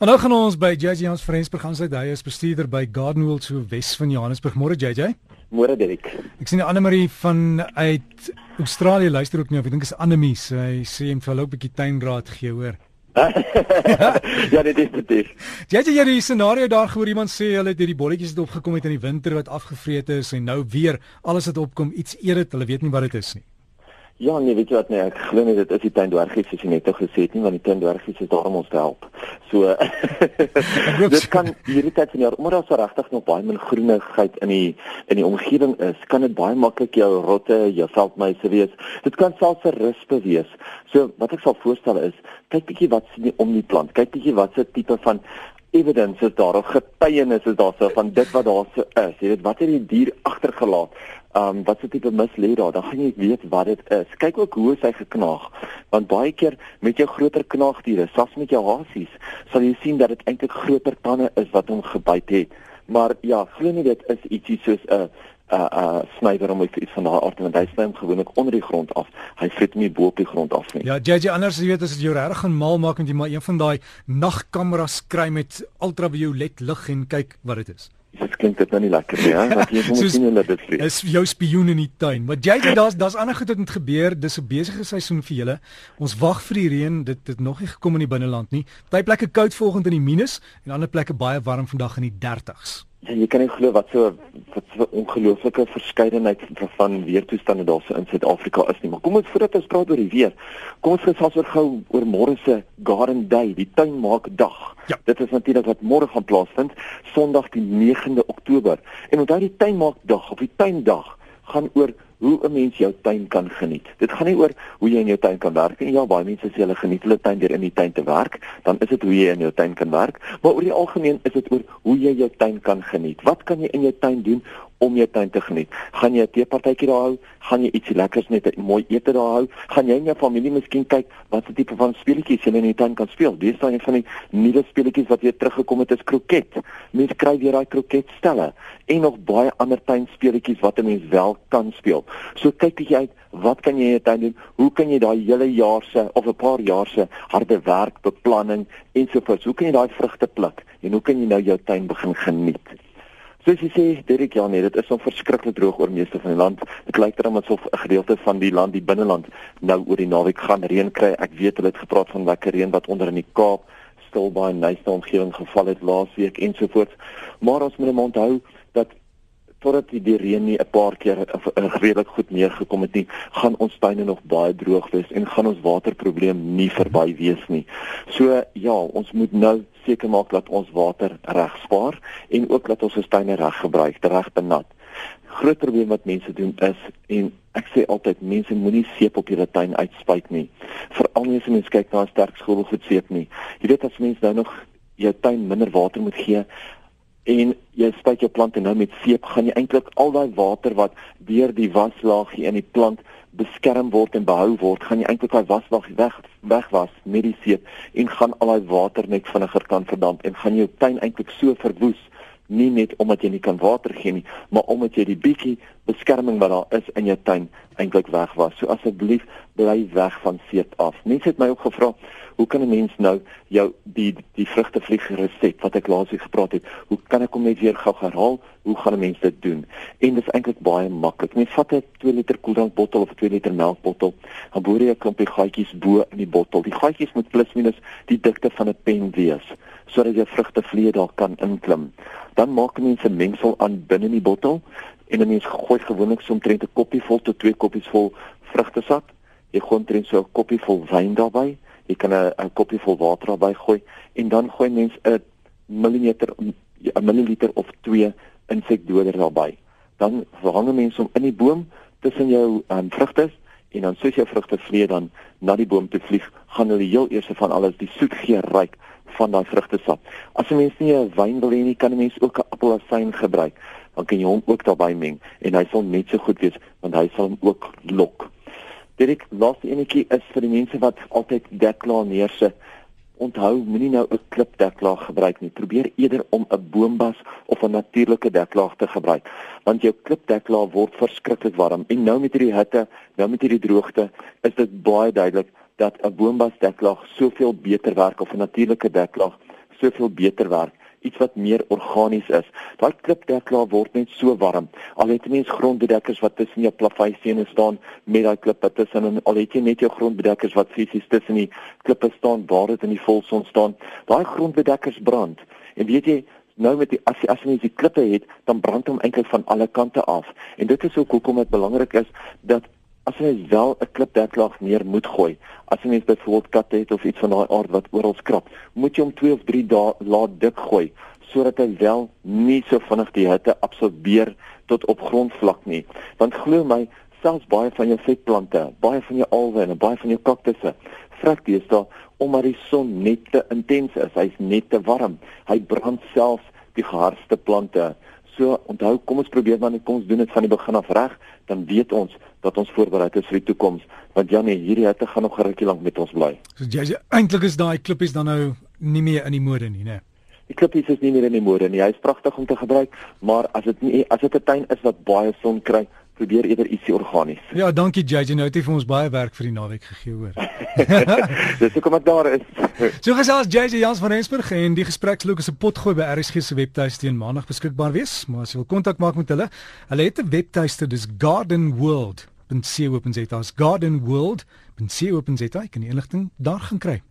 En nou gaan ons by JJ Hans Frensburg aan sy hy is bestuurder by Gardenwold so Wes van Johannesburg. Môre JJ. Môre Derek. Ek sien Anne Marie van uit Australië luister ook nie of ek dink is Annelie. Sy sê jy moet 'n bietjie tuinraad gee, hoor. ja, dit is dit. Jy het hierdie scenario daar gehoor iemand sê hulle het hierdie bolletjies het opgekom het in die winter wat afgevreet is en nou weer alles het opkom iets eer dit, hulle weet nie wat dit is nie. Ja, nee, weet jy wat nee, ek glo nie dit is die tuindwergies soos jy net gesê het nie, want die tuindwergies is daar om ons te help. So dit kan hierdie tyd van jaar, omdat daar so regtig nog baie min groenigheid in die in die omgewing is, kan dit baie maklik jou rotte, jou veldmuise wees. Dit kan selfs 'n rispe wees. So wat ek sal voorstel is, kyk bietjie wat sien jy om die plant. Kyk bietjie wat se tipe van evidence is daar of getuienis is daar so van dit wat daar so is. Jy weet wat het die dier agtergelaat? Um, wat se tipe mis lê daar, dan gaan jy weet wat dit is. Kyk ook hoe hy geknaag. Want baie keer met jou groter knaagdiere, selfs met jou hasies, sal jy sien dat dit eintlik groter tande is wat hom gebyt het. Maar ja, glo nie dit is ietsie soos 'n 'n 'n snyder om iets van daai aard want hy sny hom gewoonlik onder die grond af. Hy vreet hom nie bo op die grond af nie. Ja, JJ anders jy weet as dit jou reg gaan mal maak en jy maar een van daai nagkameras kry met ultraviolet lig en kyk wat dit is. Dit klink dit nou nie lekker nie, hè? Wat jy moet sien hulle dit vrees. Is jou spioen in die tuin. Maar jy jy daar's daar's ander goed wat moet gebeur. Dis 'n besige seisoen vir julle. Ons wag vir die reën. Dit het nog nie gekom in die binneland nie. Party plekke koud volgende in die minus en ander plekke baie warm vandag in die 30s. Ja, jy kan nie glo wat so wat so ongelooflike verskeidenheid van weertoestande daar so in Suid-Afrika is nie. Maar kom ons voordat ons praat oor die weer. Kom ons gesels oor gou oor môre se Garden Day, die tuinmaak dag. Ja. Dit is natuurlik wat môre gaan plaasvind, Sondag die 9de Oktober. En onthou die tuinmaak dag of die tuindag gaan oor hoe 'n mens jou tuin kan geniet. Dit gaan nie oor hoe jy in jou tuin kan werk nie. Ja, baie mense sê hulle geniet hulle tuin deur in die tuin te werk, dan is dit hoe jy in jou tuin kan werk, maar oor die algemeen is dit oor hoe jy jou tuin kan geniet. Wat kan jy in jou tuin doen om jou tuin te geniet. Gaan jy 'n teepartytjie daar hou? Gaan jy ietsie lekkers met 'n mooi ete daar hou? Gaan jy en jou familie miskien kyk wat se tipe van speletjies jy in die tuin kan speel? Dis dan een van die nuwe speletjies wat weer teruggekom het is kroket. Mense kry weer daai kroketstelle en nog baie ander tuinspeletjies wat 'n mens wel kan speel. So kyk jy uit Wat kan jy in jou tuin doen? Hoe kan jy daai hele jaar se of 'n paar jaar se harde werk, beplanning ensovoorts, hoe kan jy daai vrugte pluk? En hoe kan jy nou jou tuin begin geniet? Soos jy sê, Derek, ja nee, dit is so verskriklik droog oor meeste van die land. Dit lyk dan asof 'n gedeelte van die land, die binneland, nou oor die naweek gaan reën kry. Ek weet hulle het gepraat van lekker reën wat onder in die Kaap, Stilbaai, Nyasa omgewing geval het laasweek ensovoorts. Maar ons moet onthou dat totdat die reën nie 'n paar keer redelik goed neergekom het nie, gaan ons tuine nog baie droog wees en gaan ons waterprobleem nie verby wees nie. So ja, ons moet nou seker maak dat ons water reg spaar en ook dat ons tuine reg gebruik, reg benat. Groot probleem wat mense doen is en ek sê altyd mense moenie seep op julle tuin uitspuit nie. Veral as jy mens kyk na 'n sterk skoolgoed seep nie. Jy weet as mense nou nog jou tuin minder water moet gee, en jy spuit jou plante nou met seep gaan jy eintlik al daai water wat deur die waslaagie in die plant beskerm word en behou word gaan jy eintlik daai waslaagie weg wegwas met die seep en gaan al daai water net vinniger kan verdamp en gaan jou tuin eintlik so verwoes nie net omdat jy nie kan water gee nie maar omdat jy die bietjie beskerming wat daar is in jou tuin eintlik wegwas so asseblief bly weg van seep af mense het my ook gevra hoe kan 'n mens nou jou die die vrugtevlieg resep wat ek laasweek gepraat het, hoe kan ek hom net weer gou herhaal? Hoe gaan 'n mens dit doen? En dit is eintlik baie maklik. Mens vat 'n 2 liter koeldrankbottel of 'n 2 liter melkbottel, dan boor jy 'n klompie gaatjies bo in die bottel. Die gaatjies moet plus minus die dikte van 'n pen wees sodat jy vrugtevlieg daar kan inklim. Dan maak mense mengsel aan binne in die bottel en 'n mens gooi gewoonlik so omtrent 'n koppie vol tot 2 koppies vol vrugtesap. Jy gooi omtrent so 'n koppie vol wyn daarbey jy kan 'n 'n koppie vol water daarbey gooi en dan gooi mens 'n millimeter 'n milliliter of 2 insekdoder daarbey. Dan hang mense hom in die boom tussen jou um, vrugte en dan soos jou vrugte vlieg dan na die boom te vlieg, gaan hulle heel eers van alles die soet geur ryk van daai vrugtesap. As 'n mens nie 'n wyn wil hê nie, kan 'n mens ook 'n appelasyn gebruik. Dan kan jy hom ook daarbey meng en hy sal net so goed wees want hy sal hom ook lok. Direk laaste enetjie is vir die mense wat altyd deklaar neersit. Onthou, moenie nou 'n klipdeklaag gebruik nie. Probeer eerder om 'n boombas of 'n natuurlike deklaag te gebruik, want jou klipdeklaag word verskriklik warm. En nou met hierdie hitte, nou met hierdie droogte, is dit baie duidelik dat 'n boombas deklaag soveel beter werk of 'n natuurlike deklaag soveel beter werk iets wat meer organies is. Daai klipdeklaar word net so warm. Al het jy mens grondbedekkers wat tussen jou plaveistene staan met daai klippe tussen en al het jy net jou grondbedekkers wat fisies tussen die klippe staan waar dit in die volson staan, daai grondbedekkers brand. En weet jy, nou met die as jy as jy die klippe het, dan brand hom eintlik van alle kante af. En dit is ook hoekom dit belangrik is dat as jy wel 'n klipdeklaag neer moet gooi, as jy net byvoorbeeld katte het of iets van daai aard wat oral skrap, moet jy hom 2 of 3 dae laat dik gooi sodat hy wel nie so vinnig die hitte absorbeer tot op grondvlak nie. Want glo my, selfs baie van jou vetplante, baie van jou alwe en baie van jou kaktusse vrek deesdae omdat die son net te intens is. Hy's net te warm. Hy brand selfs die geharste plante. So onthou, kom ons probeer maar net kom ons doen dit van die begin af reg, dan weet ons dat ons voorberei is vir die toekoms. Want Janie, hierdie hitte gaan nog 'n rukkie lank met ons bly. So jy eintlik is daai klippies dan nou nie meer in die mode nie, né? Die klippies is nie meer in die mode nie. Hy's pragtig om te gebruik, maar as dit nie as dit 'n tuin is wat baie son kry, probeer eerder ietsie organies. Ja, dankie JJ. Nou het jy vir ons baie werk vir die naweek gegee, hoor. Dis hoekom ek daar is. so gesels JJ Jans van Rensburg en die gespreksloop is 'n potgooi by RSG se webtuiste teen maandag beskikbaar wees, maar as jy wil kontak maak met hulle, hulle het 'n webtuiste, dis Garden World. .co.za. Garden World. .co.za. Kan jy inligting daar gaan kry?